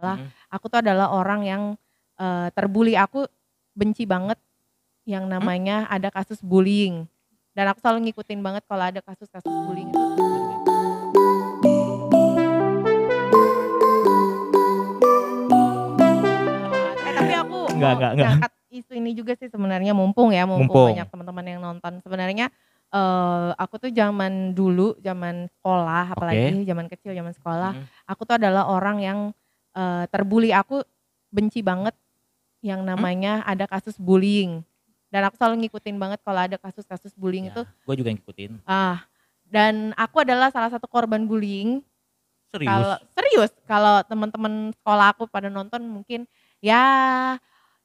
sekolah, Mhm. aku tuh adalah orang yang, eee, terbuli. Aku benci banget yang namanya ada kasus bullying, dan aku selalu ngikutin banget kalau ada kasus-kasus bullying itu Eh, tapi aku Enggak mau enggak enggak. ngangkat isu ini juga sih sebenarnya mumpung ya, mumpung Mumpung. banyak teman-teman yang nonton. Sebenarnya, eee, aku tuh zaman dulu, zaman sekolah apalagi zaman kecil, zaman sekolah, Mhm. aku tuh adalah orang yang, eee, terbuli. Aku benci banget yang Mmm? namanya ada kasus bullying, dan aku selalu ngikutin banget kalau ada kasus-kasus bullying Ya, itu gue juga ngikutin. ah, dan aku adalah salah satu korban bullying. Serius? Kalau serius, kalau teman-teman sekolah aku pada nonton mungkin ya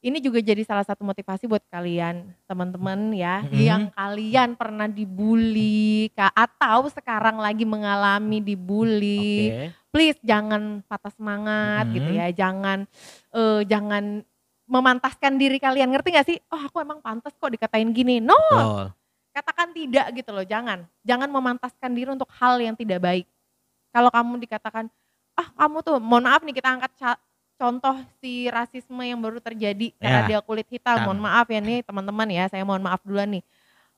ini juga jadi salah satu motivasi buat kalian teman-teman ya, Mhm. yang kalian pernah dibully atau sekarang lagi mengalami dibully, Oke. Please jangan patah semangat gitu Mhm. ya, jangan, eee, jangan memantaskan diri kalian, ngerti gak sih? "Oh aku emang pantas kok dikatain gini." No! Betul. Katakan tidak gitu loh, jangan. Jangan memantaskan diri untuk hal yang tidak baik. Kalau kamu dikatakan, "Ah kamu tuh" mohon maaf nih kita angkat contoh si rasisme yang baru terjadi karena Ya. dia kulit hitam, mohon maaf ya nih teman-teman ya, saya mohon maaf duluan nih.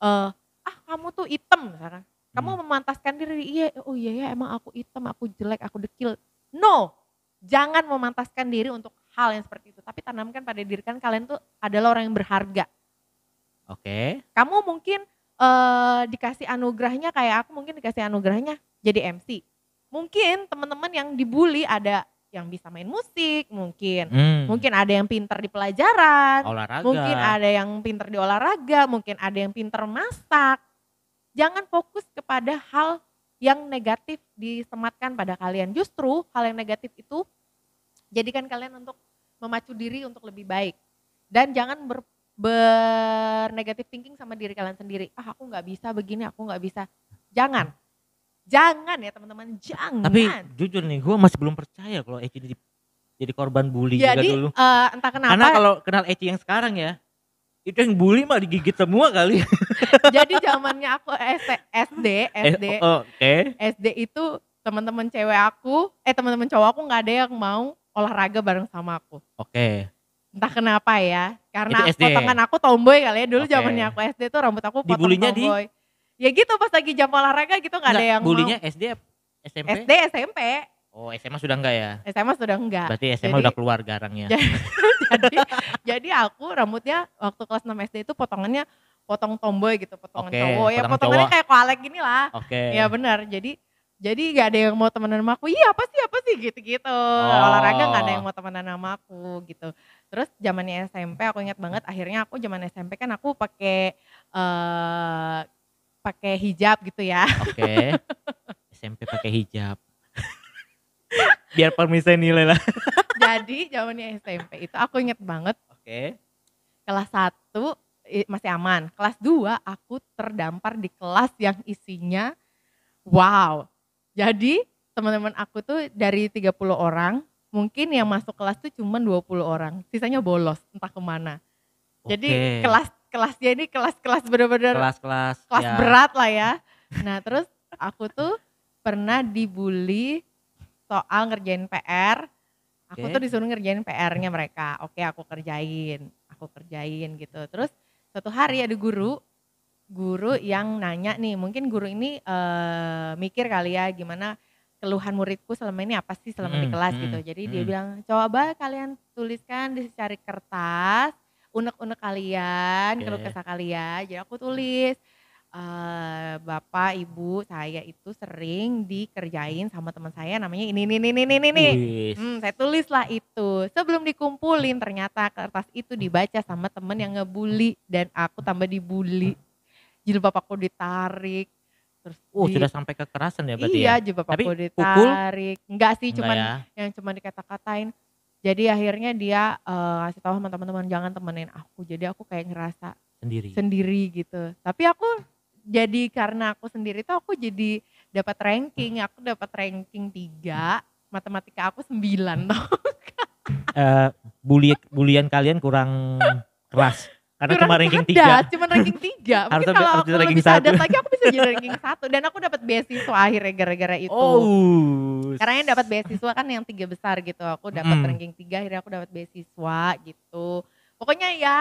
Eee, "Ah kamu tuh hitam," misalkan. Kamu Hmm. memantaskan diri, "Iya, oh iya ya emang aku hitam, aku jelek, aku dekil." No! Jangan memantaskan diri untuk hal yang seperti itu, tapi tanamkan pada diri kan kalian tuh adalah orang yang berharga. Oke. Kamu mungkin, eee, dikasih anugerahnya kayak aku mungkin dikasih anugerahnya jadi MC. Mungkin teman-teman yang dibully ada yang bisa main musik mungkin, Mmm. mungkin ada yang pintar di pelajaran, Olahraga. mungkin ada yang pintar di olahraga, mungkin ada yang pintar masak. Jangan fokus kepada hal yang negatif disematkan pada kalian, justru hal yang negatif itu jadikan kalian untuk memacu diri untuk lebih baik, dan jangan ber bernegatif thinking sama diri kalian sendiri, "Ah aku nggak bisa begini, aku nggak bisa." Jangan, jangan ya teman-teman, jangan. Tapi jujur nih, gue masih belum percaya kalau Eci jadi jadi korban bully juga Jadi, dulu. eee, entah kenapa Karena kalau kenal Eci yang sekarang ya, itu yang bully mah digigit semua kali. jadi zamannya aku SD SD Eh, SD oh, Oke. SD itu teman-teman cewek aku, eh teman-teman cowok aku nggak ada yang mau olahraga bareng sama aku. Oke. Entah kenapa ya, karena Itu SD? potongan aku tomboy kali ya, dulu Oke. zamannya aku SD tuh rambut aku potong Dibulinya di? tomboy. Ya gitu pas lagi jam olahraga gitu nggak ada yang bulinya mau. SD SMP? SD, SMP, Oh SMA sudah enggak ya? SMA sudah enggak. Berarti SMA Jadi- udah keluar garangnya. jadi jadi aku rambutnya waktu kelas 6 SD itu potongannya potong tomboy gitu, potongan Oke, cowok ya potongan potongannya cowok. kayak koalek gini lah. Oke. Iya benar. Jadi jadi gak ada yang mau temenan sama aku. Iya apa sih apa sih gitu-gitu. Oh. Olahraga gak ada yang mau temenan sama aku gitu. Terus zamannya SMP aku ingat banget akhirnya aku zaman SMP kan aku pakai eh pakai hijab gitu ya. Oke. SMP pakai hijab. Biar permisa nilai lah. Jadi zamannya SMP itu aku inget banget Oke. kelas 1 i- masih aman. Kelas 2 aku terdampar di kelas yang isinya wow. Jadi teman-teman aku tuh dari 30 orang, mungkin yang masuk kelas tuh cuma 20 orang. Sisanya bolos entah ke mana. Jadi Oke. kelas kelasnya ini kelas-kelas bener-bener kelas-kelas kelas ya. berat lah ya. Nah terus aku tuh pernah dibully soal ngerjain PR. Aku Oke. tuh disuruh ngerjain PR-nya mereka. Oke aku kerjain, aku kerjain gitu. Terus suatu hari ada guru, guru yang nanya nih, mungkin guru ini eh, mikir kali ya gimana keluhan muridku selama ini apa sih selama di Mm, kelas mm, gitu. Jadi dia mm. bilang coba kalian tuliskan di secari kertas unek-unek kalian, Oke. keluh kesah kalian. Jadi aku tulis eh bapak ibu saya itu sering dikerjain sama teman saya namanya ini ini ini ini ini. Wis. Hmm, saya tulis lah itu. Sebelum dikumpulin ternyata kertas itu dibaca sama temen yang ngebully dan aku tambah dibully. Jilbab aku ditarik. Terus Oh, di- sudah sampai kekerasan ya berarti iya, ya? jilbab Tapi aku pukul? ditarik. Enggak sih, Enggak cuman ya? yang cuma dikata-katain. Jadi akhirnya dia eh, ngasih tahu sama teman-teman jangan temenin aku. Jadi aku kayak ngerasa Sendiri. sendiri gitu. Tapi aku jadi karena aku sendiri tuh aku jadi dapat ranking. Aku dapat ranking 3, matematika aku 9 tuh. Eh bully bulian kalian kurang keras. Karena Kurang cuma ranking 3. cuma ranking 3. Harus Mungkin kalau aku bisa ranking cerdas satu. lagi aku bisa jadi ranking 1 dan aku dapat beasiswa akhirnya gara-gara itu. Oh. Karena yang dapat beasiswa kan yang tiga besar gitu. Aku dapat Mm. ranking 3 akhirnya aku dapat beasiswa gitu. Pokoknya ya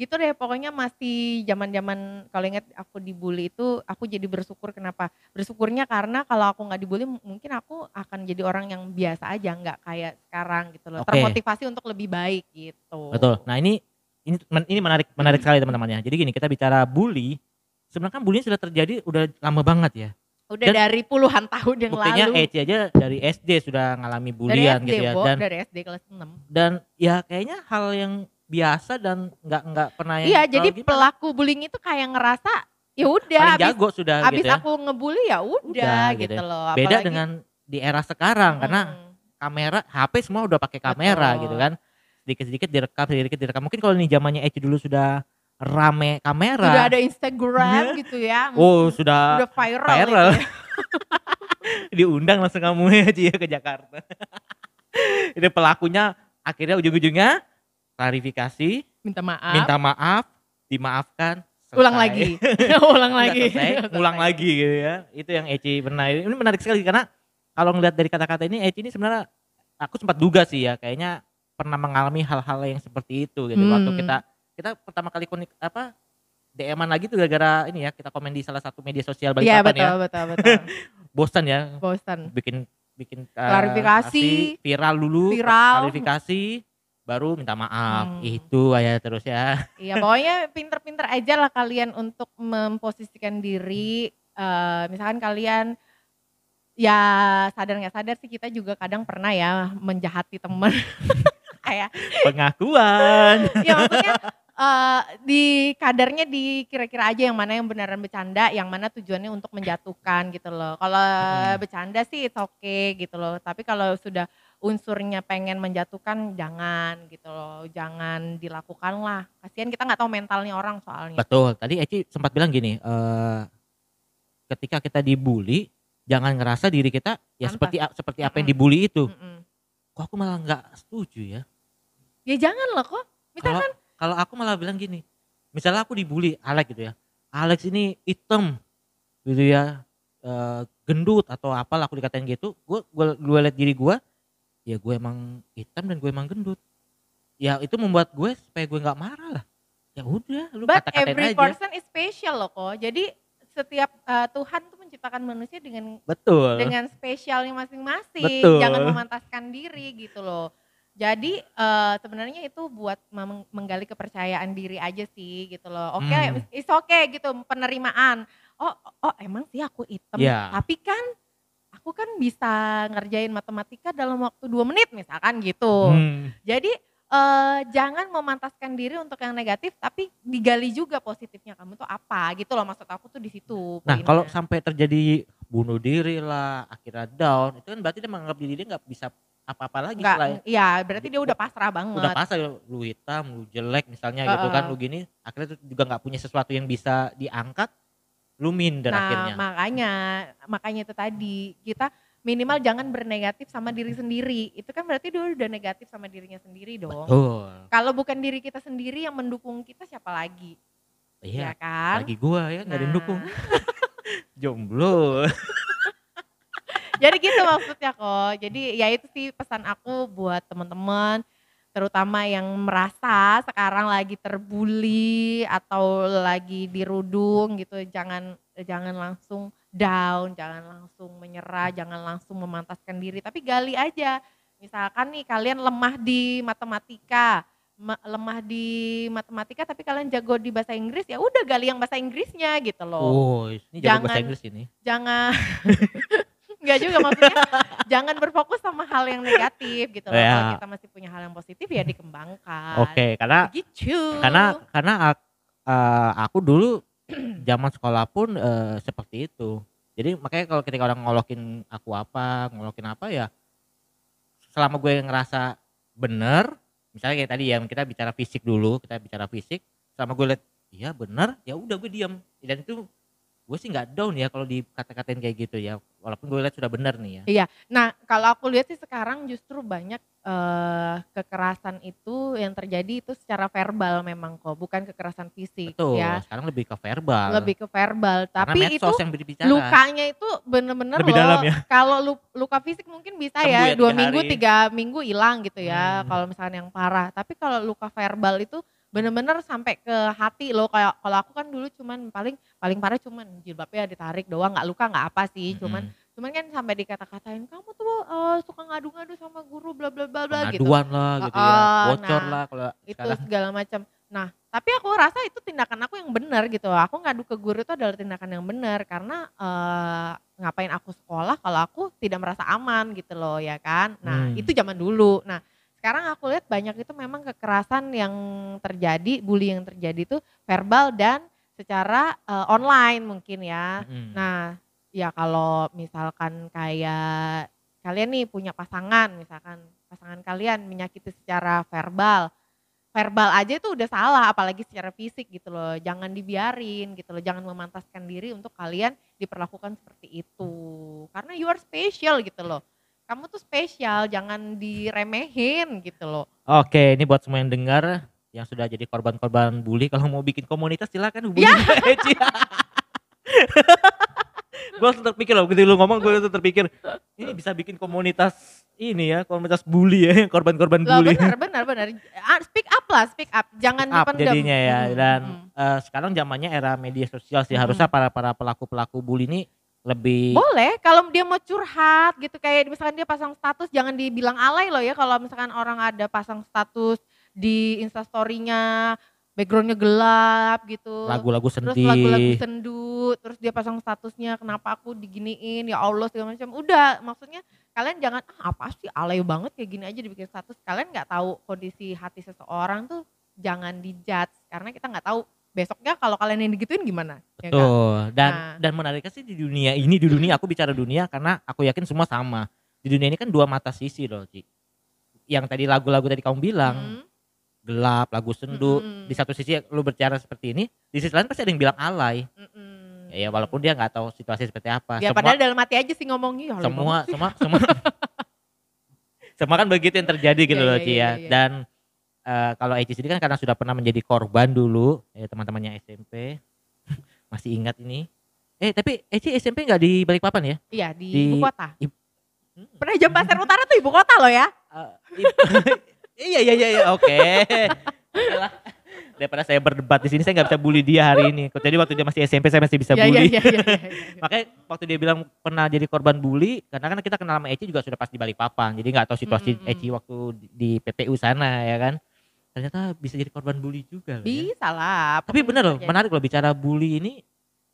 gitu deh pokoknya masih zaman-zaman kalau ingat aku dibully itu aku jadi bersyukur kenapa bersyukurnya karena kalau aku nggak dibully mungkin aku akan jadi orang yang biasa aja nggak kayak sekarang gitu loh Oke. termotivasi untuk lebih baik gitu Betul. Nah ini ini ini menarik menarik sekali teman-teman ya. Jadi gini kita bicara bully, sebenarnya kan bullying sudah terjadi udah lama banget ya. udah dan dari puluhan tahun yang Buktinya lalu Eci aja dari SD sudah ngalami dari SD gitu ya. Bo, Dan dari SD kelas 6 dan ya kayaknya hal yang biasa dan nggak nggak pernah yang iya jadi gimana. pelaku bullying itu kayak ngerasa ya udah abis, jago sudah abis gitu ya. aku ngebully ya udah, gitu gitu ya. loh Beda Apalagi- dengan di era sekarang karena Mm. kamera HP semua udah pakai kamera Betul. gitu kan. Sedikit-sedikit direkam, sedikit direkam. Mungkin kalau nih zamannya Eci dulu sudah rame kamera. udah ada Instagram gitu ya Oh, sudah udah viral, viral. gitu ya. diundang langsung kamu ya ya, ke Jakarta. Itu pelakunya akhirnya ujung-ujungnya klarifikasi, minta maaf minta maaf, dimaafkan, ulang selesai. lagi ulang lagi selesai, ulang lagi gitu ya. Itu yang Eci pernah. Ini menarik sekali karena kalau ngeliat dari kata-kata ini Eci ini sebenarnya aku sempat duga sih ya kayaknya pernah mengalami hal-hal yang seperti itu gitu waktu Hmm. kita kita pertama kali konik apa DM-an lagi tuh gara-gara ini ya kita komen di salah satu media sosial Iya Balikpapan betul ya. betul betul Bosan ya bosan bikin bikin uh, Klarifikasi. kasih viral dulu Viral. klarifikasi baru minta maaf Hmm. itu ya terus ya Iya pokoknya pinter-pinter aja lah kalian untuk memposisikan diri. eh, misalkan kalian ya sadar nggak sadar sih kita juga kadang pernah ya menjahati temen. Kayak pengakuan ya maksudnya eh, di kadarnya di kira-kira aja yang mana yang beneran bercanda, yang mana tujuannya untuk menjatuhkan gitu loh. Kalau Hmm. bercanda sih it's okay gitu loh. Tapi kalau sudah unsurnya pengen menjatuhkan jangan gitu loh. Jangan dilakukan lah. Kasihan kita nggak tahu mentalnya orang soalnya. betul tadi Eci sempat bilang gini eh ketika kita dibully jangan ngerasa diri kita ya seperti seperti apa yang dibully itu Mm-mm. kok aku malah nggak setuju ya Ya jangan loh kok. kalau Misalkan kalau aku malah bilang gini misalnya aku dibully Alex gitu ya Alex ini hitam gitu ya eh, gendut atau apalah aku dikatain gitu gue gue gue liat diri gue ya gue emang hitam dan gue emang gendut ya itu membuat gue supaya gue nggak marah lah ya udah lu but kata-katain every aja person is special loh kok. Jadi setiap eh, Tuhan tuh menciptakan manusia dengan betul dengan spesialnya masing-masing. Betul. Jangan memantaskan diri gitu loh. Jadi eh, sebenarnya itu buat menggali kepercayaan diri aja sih gitu loh. Oke, Hmm. it's okay gitu penerimaan. Oh, oh emang sih aku hitam. Iya. Tapi kan aku kan bisa ngerjain matematika dalam waktu dua menit misalkan gitu. Hmm. Jadi eh, jangan memantaskan diri untuk yang negatif, tapi digali juga positifnya kamu tuh apa gitu loh maksud aku tuh di situ. Nah kalau sampai terjadi bunuh diri lah, akhirnya down, itu kan berarti dia menganggap diri dia nggak bisa apa-apa lagi Enggak, selain iya berarti dia udah pasrah banget. udah pasal lu hitam, lu jelek misalnya gitu kan, lu gini, akhirnya tuh juga nggak punya sesuatu yang bisa diangkat, lu minder nah akhirnya. makanya, makanya itu tadi kita minimal jangan bernegatif sama diri sendiri. Itu kan berarti dia udah negatif sama dirinya sendiri dong. Betul, Kalau bukan diri kita sendiri yang mendukung kita siapa lagi? iya. Ya kan? Lagi gua ya nggak ada yang Nah. dukung. Jomblo. Jadi gitu maksudnya kok. Jadi ya itu sih pesan aku buat teman-teman terutama yang merasa sekarang lagi terbully atau lagi dirudung gitu jangan jangan langsung down, jangan langsung menyerah, jangan langsung memantaskan diri tapi gali aja. Misalkan nih kalian lemah di matematika, ma- lemah di matematika tapi kalian jago di bahasa Inggris ya udah gali yang bahasa Inggrisnya gitu loh Oh, ini jago bahasa Jangan- Inggris ini. jangan Enggak juga maksudnya jangan berfokus sama hal yang negatif gitu loh. Ya. Kalau kita masih punya hal yang positif ya dikembangkan. Oke, karena Begitu. karena karena eh, aku dulu zaman sekolah pun eh, seperti itu jadi makanya kalau ketika orang ngolokin aku apa ngolokin apa ya selama gue ngerasa bener misalnya kayak tadi ya kita bicara fisik dulu kita bicara fisik selama gue lihat iya bener ya udah gue diam dan itu gue sih nggak down ya kalau dikata-katain kayak gitu ya. Walaupun gue lihat sudah benar nih ya. Iya. Nah, kalau aku lihat sih sekarang justru banyak eh, kekerasan itu yang terjadi itu secara verbal memang kok, bukan kekerasan fisik Betul, ya. sekarang lebih ke verbal. Lebih ke verbal, Karena tapi itu yang berbicara. lukanya itu bener-bener Lebih loh. dalam ya? Kalau lu- luka fisik mungkin bisa Sembuh ya, ya dua tiga minggu, hari. tiga minggu hilang gitu ya. Hmm. Kalau misalnya yang parah. Tapi kalau luka verbal itu bener-bener sampai ke hati loh. Kayak kalau aku kan dulu cuman paling paling parah cuman jilbabnya ditarik doang, nggak luka nggak apa sih. Cuman Mm-mm. cuman kan sampai dikata-katain kamu tuh eh, suka ngadu-ngadu sama guru bla bla bla bla gitu. pengaduan lah gitu ya. Heeh, Bocor nah, lah kalau Itu sekarang. segala macam. Nah, tapi aku rasa itu tindakan aku yang benar gitu. Aku ngadu ke guru itu adalah tindakan yang benar karena eh, ngapain aku sekolah kalau aku tidak merasa aman gitu loh ya kan. Nah, Hmm. itu zaman dulu. Nah, sekarang aku lihat banyak itu memang kekerasan yang terjadi, bully yang terjadi itu verbal dan secara eh, online mungkin ya. Mm-mm. Nah, ya kalau misalkan kayak kalian nih punya pasangan, misalkan pasangan kalian menyakiti secara verbal, verbal aja itu udah salah, apalagi secara fisik gitu loh. Jangan dibiarin gitu loh, jangan memantaskan diri untuk kalian diperlakukan seperti itu. Karena you are special gitu loh. Kamu tuh spesial, jangan diremehin gitu loh. Oke, ini buat semua yang dengar yang sudah jadi korban-korban bully kalau mau bikin komunitas silakan hubungi Ya. Eci. gue langsung terpikir loh, begitu lu ngomong gue langsung terpikir ini bisa bikin komunitas ini ya, komunitas bully ya, korban-korban bully. benar, benar, benar. Ah, Speak up lah, speak up. Jangan up dipendam. jadinya ya Hmm, dan hmm. eh, sekarang zamannya era media sosial sih Mm-mm. harusnya para para pelaku pelaku bully ini lebih Boleh kalau dia mau curhat gitu kayak misalkan dia pasang status jangan dibilang alay loh ya kalau misalkan orang ada pasang status di instastorynya backgroundnya gelap gitu. lagu-lagu terus sedih lagu-lagu sendu, terus dia pasang statusnya kenapa aku diginiin ya Allah segala macam. Udah maksudnya kalian jangan ah apa sih alay banget kayak gini aja dibikin status. Kalian nggak tahu kondisi hati seseorang tuh jangan dijudge karena kita nggak tahu besoknya kalau kalian yang digituin gimana. ya kan? Betul. Dan Nah. dan menariknya sih di dunia ini di dunia aku bicara dunia karena aku yakin semua sama. Di dunia ini kan dua mata sisi loh, Ci. Yang tadi lagu-lagu tadi kamu bilang Hmm. gelap, lagu sendu. Mm-mm. Di satu sisi lu berbicara seperti ini, di sisi lain pasti ada yang bilang alay. Mm-mm. Ya walaupun dia nggak tahu situasi seperti apa. Ya semua padahal dalam hati aja sih ngomongnya. "Ya, semua semua semua semua kan begitu yang terjadi gitu Iya, loh iya, Ci ya. iya. Dan eh, kalau Eci sendiri kan karena sudah pernah menjadi korban dulu ya teman-temannya SMP masih ingat ini. Eh tapi Eci SMP nggak di Balikpapan ya? Iya di, Di- ibu kota. i- Pernah jam pasar utara tuh ibu kota loh ya. Eh, i- iya iya iya iya oke. Lah. Daripada saya berdebat di sini saya nggak bisa bully dia hari ini. Jadi waktu dia masih SMP saya masih bisa Iya, iya, bully. iya, iya, iya. Makanya waktu dia bilang pernah jadi korban bully, karena kan kita kenal sama Eci juga sudah pas di Balikpapan. Jadi nggak tahu situasi Mm, mm, mm. Eci waktu di PPU sana ya kan. Ternyata bisa jadi korban bully juga loh ya. Bisa lah. Tapi bener loh, menarik loh bicara bully ini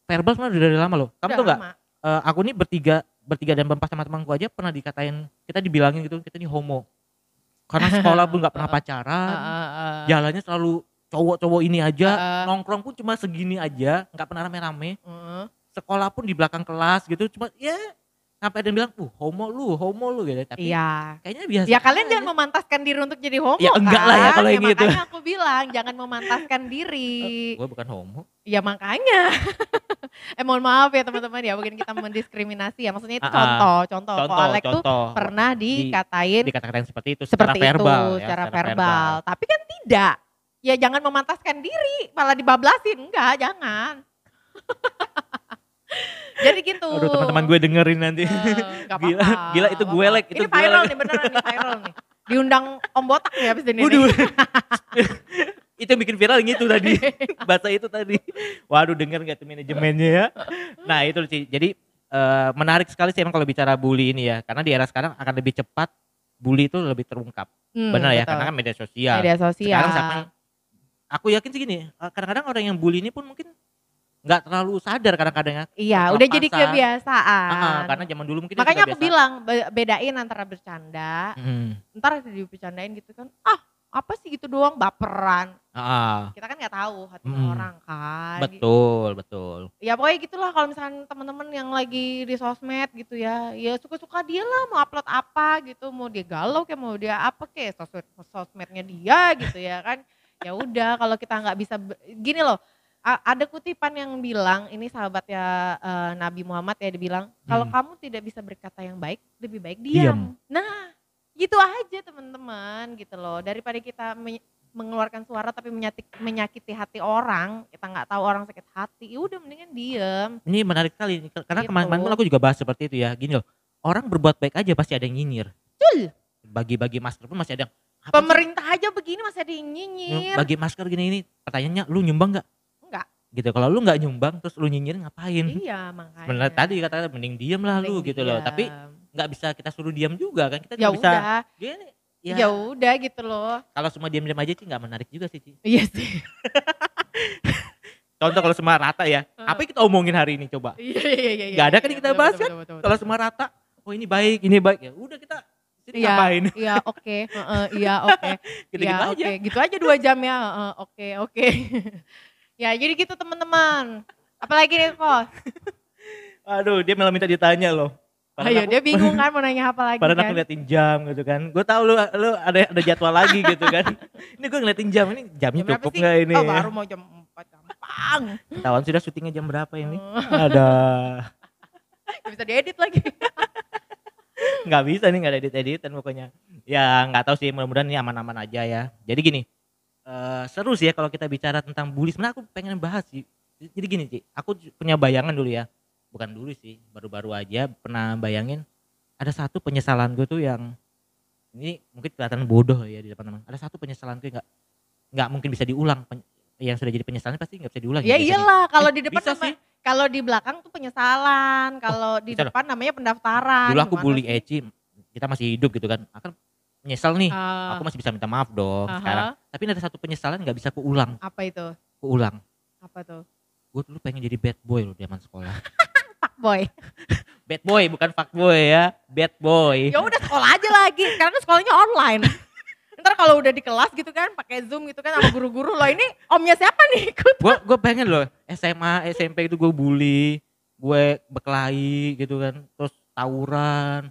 verbal sebenarnya udah dari lama loh. Kamu Udah tuh nggak? eh, aku nih bertiga bertiga dan berempat sama temanku aja pernah dikatain kita dibilangin gitu kita nih homo. Karena sekolah pun nggak pernah pacaran, Eh, eh, eh. jalannya selalu cowok-cowok ini aja, nongkrong pun cuma segini aja, nggak pernah rame-rame sekolah pun di belakang kelas gitu cuma ya sampai ada yang bilang uh homo lu homo lu gitu tapi Iya. kayaknya biasa Ya kalian aja. jangan memantaskan diri untuk jadi homo Ya, enggak lah ya kan? kalau yang gitu. Makanya aku bilang jangan memantaskan diri. gue bukan homo Ya makanya. eh mohon maaf ya teman-teman ya mungkin kita mendiskriminasi ya. Maksudnya itu contoh, contoh. contoh Alek tuh pernah Di- dikatain dikatakan seperti itu seperti secara verbal itu ya, secara verbal. Tapi kan tidak. Ya jangan memantaskan diri, malah dibablasin. Enggak, jangan. Jadi gitu. aduh teman-teman gue dengerin nanti. Nggak Gila, apa-apa, gila, itu gue like, itu Ini viral nih beneran nih viral nih. Diundang Om Botak nih habis ini. Waduh. itu yang bikin viral yang itu tadi. Bahasa itu tadi. Waduh denger gak tuh manajemennya ya? Nah itu sih. Jadi eh, menarik sekali sih emang kalau bicara bully ini ya. Karena di era sekarang akan lebih cepat bully itu lebih terungkap. Hmm, benar ya karena kan media sosial. Media sosial. sekarang siapa aku yakin sih gini eh, kadang-kadang orang yang bully ini pun mungkin nggak terlalu sadar kadang-kadang ya Iya, udah jadi kebiasaan. Ah, karena zaman dulu mungkin Makanya aku biasa. bilang be- bedain antara bercanda, Hmm. ntar dibercandain gitu kan. Ah, apa sih gitu doang baperan. Ah, Kita kan nggak tahu hati Hmm. orang kan. betul betul Ya pokoknya gitulah kalau misalkan teman-teman yang lagi di sosmed gitu ya, ya suka-suka dia lah mau upload apa gitu, mau dia galau kayak mau dia apa kayak sosmed sosmednya dia gitu ya kan. Ya udah kalau kita nggak bisa gini loh, ada kutipan yang bilang ini sahabatnya eh, Nabi Muhammad ya dibilang kalau Hmm. kamu tidak bisa berkata yang baik lebih baik Diam. diam. Nah gitu aja teman-teman gitu loh daripada kita me- mengeluarkan suara tapi menyakiti, menyakiti hati orang kita nggak tahu orang sakit hati ya udah mendingan diam. Ini menarik sekali karena Gitu. kemarin-kemarin pun aku juga bahas seperti itu ya. Gini loh, orang berbuat baik aja pasti ada yang nyinyir. Betul. Bagi-bagi masker pun masih ada yang "Apa sih? Pemerintah aja begini masih ada yang nyinyir. bagi masker gini ini pertanyaannya lu nyumbang nggak? Gitu. Kalau lu nggak nyumbang terus lu nyinyir ngapain? Iya makanya. Bener tadi kata mending diem lah lu Mending gitu loh. diam. Tapi nggak bisa kita suruh diam juga kan. Kita ya bisa udah, gini. ya. Ya, udah gitu loh. kalau semua diam-diam aja sih nggak menarik juga sih. Ci. Iya sih. Contoh kalau semua rata ya, apa yang kita omongin hari ini coba? Iya iya iya. Nggak ada kan iya, kita betul, bahas betul, kan? betul, betul. Kalau semua rata, oh ini baik, ini baik ya. Udah kita Iya, ngapain? Iya oke, iya oke, Gitu-gitu iya aja. oke, gitu aja dua jam ya, oke oke. Ya jadi gitu teman-teman. Apalagi nih kos? Aduh, dia malah minta ditanya loh. Padahal Ayo aku- dia bingung kan mau nanya apa lagi Padahal kan? aku ngeliatin jam gitu kan. Gue tahu lu lu ada ada jadwal lagi gitu kan. Ini gue ngeliatin jam ini jamnya Jam cukup nggak ini? Oh baru mau jam 4 gampang. Tahuan sudah syutingnya jam berapa ini? Oh, Ada nggak bisa diedit lagi. nggak bisa nih nggak ada edit editan pokoknya. Ya nggak tahu sih mudah-mudahan ini aman-aman aja ya. Jadi gini eh, seru sih ya kalau kita bicara tentang bully. Sebenarnya aku pengen bahas sih. Jadi gini sih, aku punya bayangan dulu ya. Bukan dulu sih, baru-baru aja pernah bayangin ada satu penyesalan gue tuh yang ini mungkin kelihatan bodoh ya di depan teman. Ada satu penyesalan gue nggak nggak mungkin bisa diulang. Pen- yang sudah jadi penyesalan pasti nggak bisa diulang. ya biasanya. iyalah kalau Eh, di depan bisa nama- sih. kalau di belakang tuh penyesalan, kalau di bisa loh. depan namanya pendaftaran. Dulu aku bully? Eci, kita masih hidup gitu kan. Akan menyesal nih. Ah, Aku masih bisa minta maaf dong aha. sekarang. Tapi ada satu penyesalan nggak bisa kuulang, apa itu? kuulang. Apa tuh? Gue dulu pengen jadi bad boy loh zaman sekolah. Fuck boy. bad boy bukan fuck boy ya, bad boy. ya udah sekolah aja lagi karena kan sekolahnya online ntar kalau udah di kelas gitu kan pakai zoom gitu kan sama guru-guru loh ini omnya siapa nih ikut Gue gue pengen loh SMA SMP itu gue bully, gue berkelahi gitu kan, terus tawuran.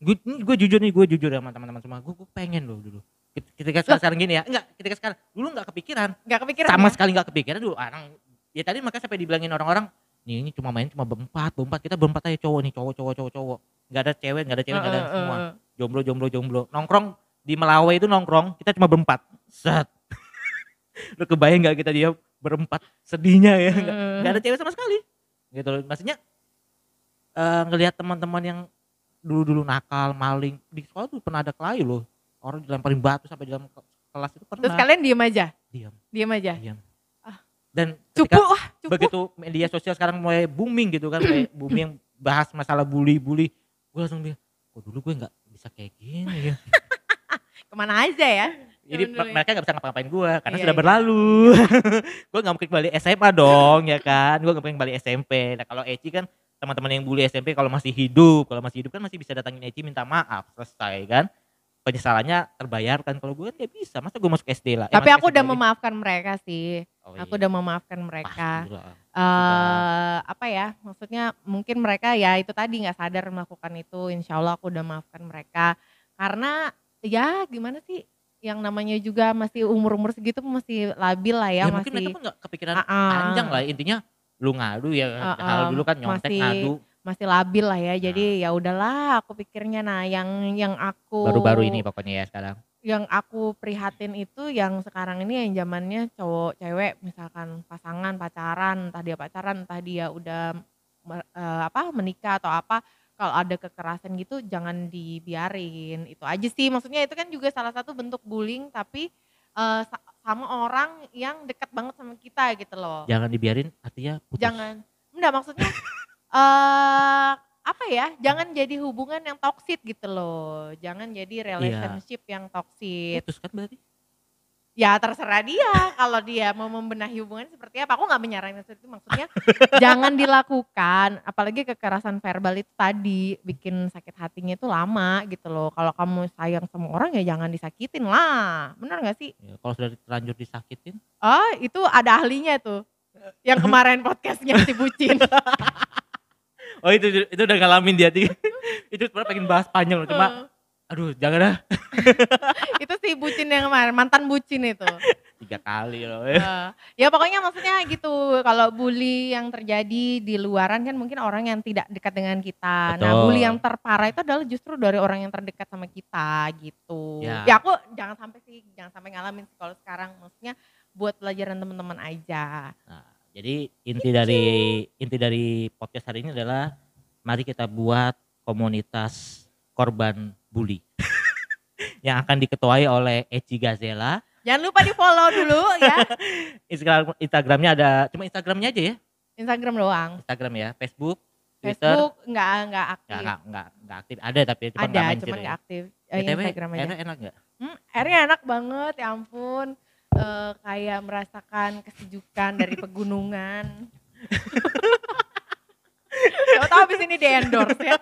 Gue gue jujur nih gue jujur sama teman-teman semua. Gue gue pengen loh dulu. Ketika sekarang, sekarang gini ya, enggak ketika sekarang dulu nggak kepikiran. nggak kepikiran sama ya? sekali nggak kepikiran dulu. Orang ya tadi makanya sampai dibilangin orang-orang nih ini cuma main cuma berempat berempat kita berempat aja cowok nih cowok cowok cowok cowok. Nggak ada cewek nggak ada cewek nggak ada Eh, eh, semua jomblo jomblo jomblo. Nongkrong di Melawai itu nongkrong kita cuma berempat. Set. Lu kebayang nggak kita dia berempat? Sedihnya ya. Nggak Eh. nggak ada cewek sama sekali. Gitu loh. Maksudnya eh ngelihat teman-teman yang dulu-dulu nakal maling. Di sekolah tuh pernah ada kelahi loh. Orang dilemparin batu sampai di dalam ke- kelas itu pernah. Terus kalian diem aja? Diam diem aja? Diam Ah. dan cupu wah cupu. begitu media sosial sekarang mulai booming gitu kan mulai booming bahas masalah bully bully gue langsung bilang kok dulu gue nggak bisa kayak gini ya? Ke mana aja ya? Jadi ya. mereka nggak bisa ngapa-ngapain gue karena Iya, sudah iya. berlalu. Gue nggak mungkin balik SMA dong ya kan? Gue nggak mungkin balik SMP nah kalau Eci kan teman-teman yang bully SMP kalau masih hidup kalau masih hidup kan masih bisa datangin Eci minta maaf selesai kan? Penyesalannya terbayarkan kalau gue kan nggak bisa. Masa gue masuk SD lah? Eh, tapi masuk aku udah memaafkan mereka sih. Oh, aku iya. udah memaafkan mereka. Pastilah. eh apa ya? Maksudnya mungkin mereka ya itu tadi nggak sadar melakukan itu. Insya Allah aku udah maafkan mereka. Karena ya gimana sih? Yang namanya juga masih umur umur segitu masih labil lah ya, ya, mungkin mereka masih pun nggak kepikiran Ah, ah. panjang lah. Intinya lu ngadu ya Ah, hal dulu kan nyontek masih ngadu. masih labil lah ya. Jadi ya udahlah aku pikirnya. Nah yang yang aku baru-baru ini pokoknya ya sekarang. Yang aku prihatin itu yang sekarang ini yang zamannya cowok cewek misalkan pasangan pacaran entah dia pacaran entah dia udah eh, apa menikah atau apa kalau ada kekerasan gitu jangan dibiarin. Itu aja sih. Maksudnya itu kan juga salah satu bentuk bullying tapi sa- sama orang yang dekat banget sama kita gitu loh. Jangan dibiarin artinya putus. Jangan. Enggak maksudnya eh apa ya jangan jadi hubungan yang toksit gitu loh. Jangan jadi relationship yang toksit putus kan berarti ya terserah dia. Kalau dia mau membenahi hubungan seperti apa aku nggak menyarankan seperti itu. Maksudnya jangan dilakukan apalagi kekerasan verbal itu tadi bikin sakit hatinya itu lama gitu loh. Kalau kamu sayang sama orang ya jangan disakitin lah. Benar nggak sih? Ya, kalau sudah terlanjur disakitin? Oh itu ada ahlinya tuh. Yang kemarin podcastnya si bucin. Oh itu itu udah ngalamin dia. Itu sebenarnya pengen bahas panjang loh cuma aduh jangan dah itu si bucin yang kemarin mantan bucin itu tiga kali loh. Eh, ya pokoknya maksudnya gitu. Kalau bully yang terjadi di luaran kan mungkin orang yang tidak dekat dengan kita. Nah, Betul. bully yang terparah itu adalah justru dari orang yang terdekat sama kita gitu. Ya. Ya, aku jangan sampai sih, jangan sampai ngalamin sih kalau sekarang. Maksudnya buat pelajaran teman-teman aja. Nah, jadi inti dari inti dari podcast hari ini adalah mari kita buat komunitas korban bully yang akan diketuai oleh Eci Gazela. Jangan lupa di follow dulu ya. Instagram Instagramnya ada cuma Instagramnya aja ya. Instagram doang. Instagram ya, Facebook, Twitter. Facebook nggak nggak aktif. Nggak, nggak, nggak, aktif. Ada tapi cuma Ada, nggak mention cuman ya. nggak aktif. Eh, BTW, Instagram aja. enak nggak? Hmm, airnya enak banget, ya ampun. Eh, kayak merasakan kesejukan dari pegunungan. Siapa tahu abis ini di endorse ya.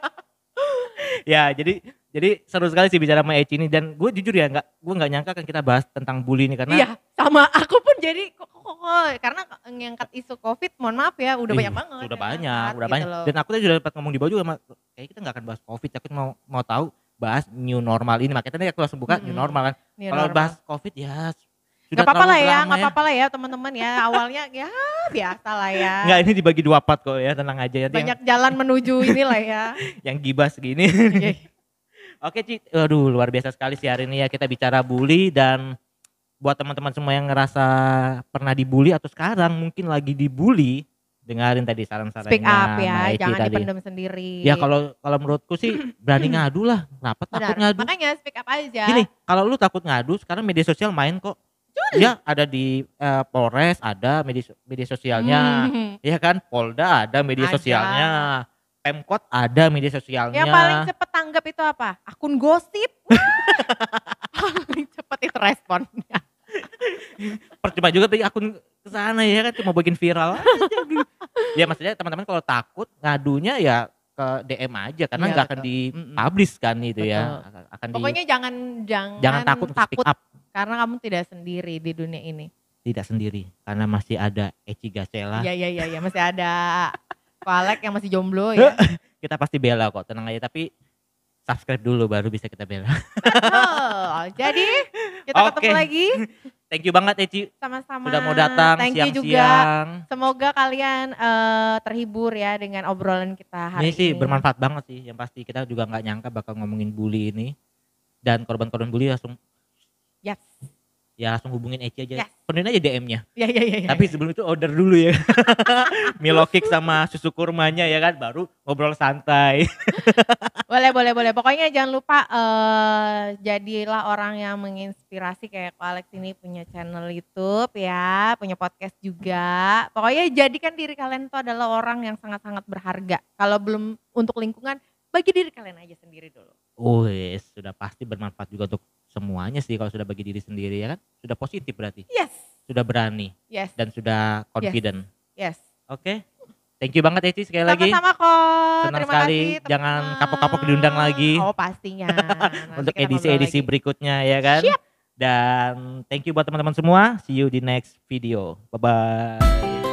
ya jadi jadi seru sekali sih bicara sama Eci ini dan gue jujur ya nggak gue nggak nyangka kan kita bahas tentang bully ini karena Iya, sama aku pun jadi kok, kok, kok, karena ngangkat isu covid, mohon maaf ya, udah banyak banget. Udah yang banyak, ngangkat udah gitu banyak. loh. Dan aku tadi sudah dapat ngomong di bawah juga sama kayak kita nggak akan bahas covid, aku mau mau tahu bahas new normal ini. Makanya tadi aku langsung buka new Mm-mm. normal kan. New Kalau bahas covid ya sudah Gak apa-apa lah ya, lama gak apa-apa lah ya teman-teman ya. Awalnya ya biasa lah ya. Nggak ini dibagi dua part kok ya, tenang aja yang, Banyak jalan menuju inilah ya. yang gibah segini. Iya. Oke Ci, aduh luar biasa sekali sih hari ini ya kita bicara bully dan buat teman-teman semua yang ngerasa pernah dibully atau sekarang mungkin lagi dibully, dengerin tadi saran-sarannya Speak up ya, Eci jangan tadi. dipendam sendiri. Ya kalau kalau menurutku sih berani ngadu lah. Kenapa takut Benar. ngadu? Makanya speak up aja. Gini, kalau lu takut ngadu, sekarang media sosial main kok. Ya ada di eh, Polres, ada media media sosialnya. Hmm. Ya kan, Polda ada media Ada. sosialnya. Pemkot ada media sosialnya. Yang paling cepet tanggap itu apa? Akun gosip. paling cepet itu responnya. Percuma juga tadi akun ke sana ya kan cuma bikin viral aja. ya maksudnya teman-teman kalau takut ngadunya ya ke DM aja karena Iya, nggak akan betul. di Mm-mm. publish kan itu ya. Akan di Pokoknya jangan jangan, jangan takut speak up. karena kamu tidak sendiri di dunia ini. Tidak sendiri karena masih ada Eci Gasela. Iya iya iya ya, masih ada Valek yang masih jomblo ya. Kita pasti bela kok, tenang aja tapi subscribe dulu baru bisa kita bela. Betul. Jadi kita Oke. ketemu lagi Thank you banget Eci sama-sama. sudah mau datang Thank you juga. siang-siang. Semoga kalian eh, terhibur ya dengan obrolan kita hari Ini sih ini. bermanfaat banget sih. Yang pasti kita juga nggak nyangka bakal ngomongin bully ini. Dan korban-korban bully langsung Yes. Ya langsung hubungin Eci aja. Yes. Penuhin aja DM-nya. Ya ya ya. ya. Tapi sebelum itu order dulu ya. Milo kick sama susu kurmanya ya kan baru ngobrol santai. Boleh, boleh, boleh. Pokoknya jangan lupa eh jadilah orang yang menginspirasi kayak Ko Alex ini punya channel YouTube ya, punya podcast juga. Pokoknya jadikan diri kalian itu adalah orang yang sangat-sangat berharga. Kalau belum untuk lingkungan, bagi diri kalian aja sendiri dulu. Wes, sudah pasti bermanfaat juga untuk semuanya sih kalau sudah bagi diri sendiri ya kan. Sudah positif berarti. Yes, Sudah berani yes, dan sudah confident. yes. Oke. Thank you banget Eci sekali lagi. Sama-sama kok. Senang Terima sekali. kasih. Jangan kapok-kapok diundang lagi. Oh pastinya. Untuk edisi-edisi berikutnya ya kan. Siap. Dan thank you buat teman-teman semua. See you di next video. Bye bye.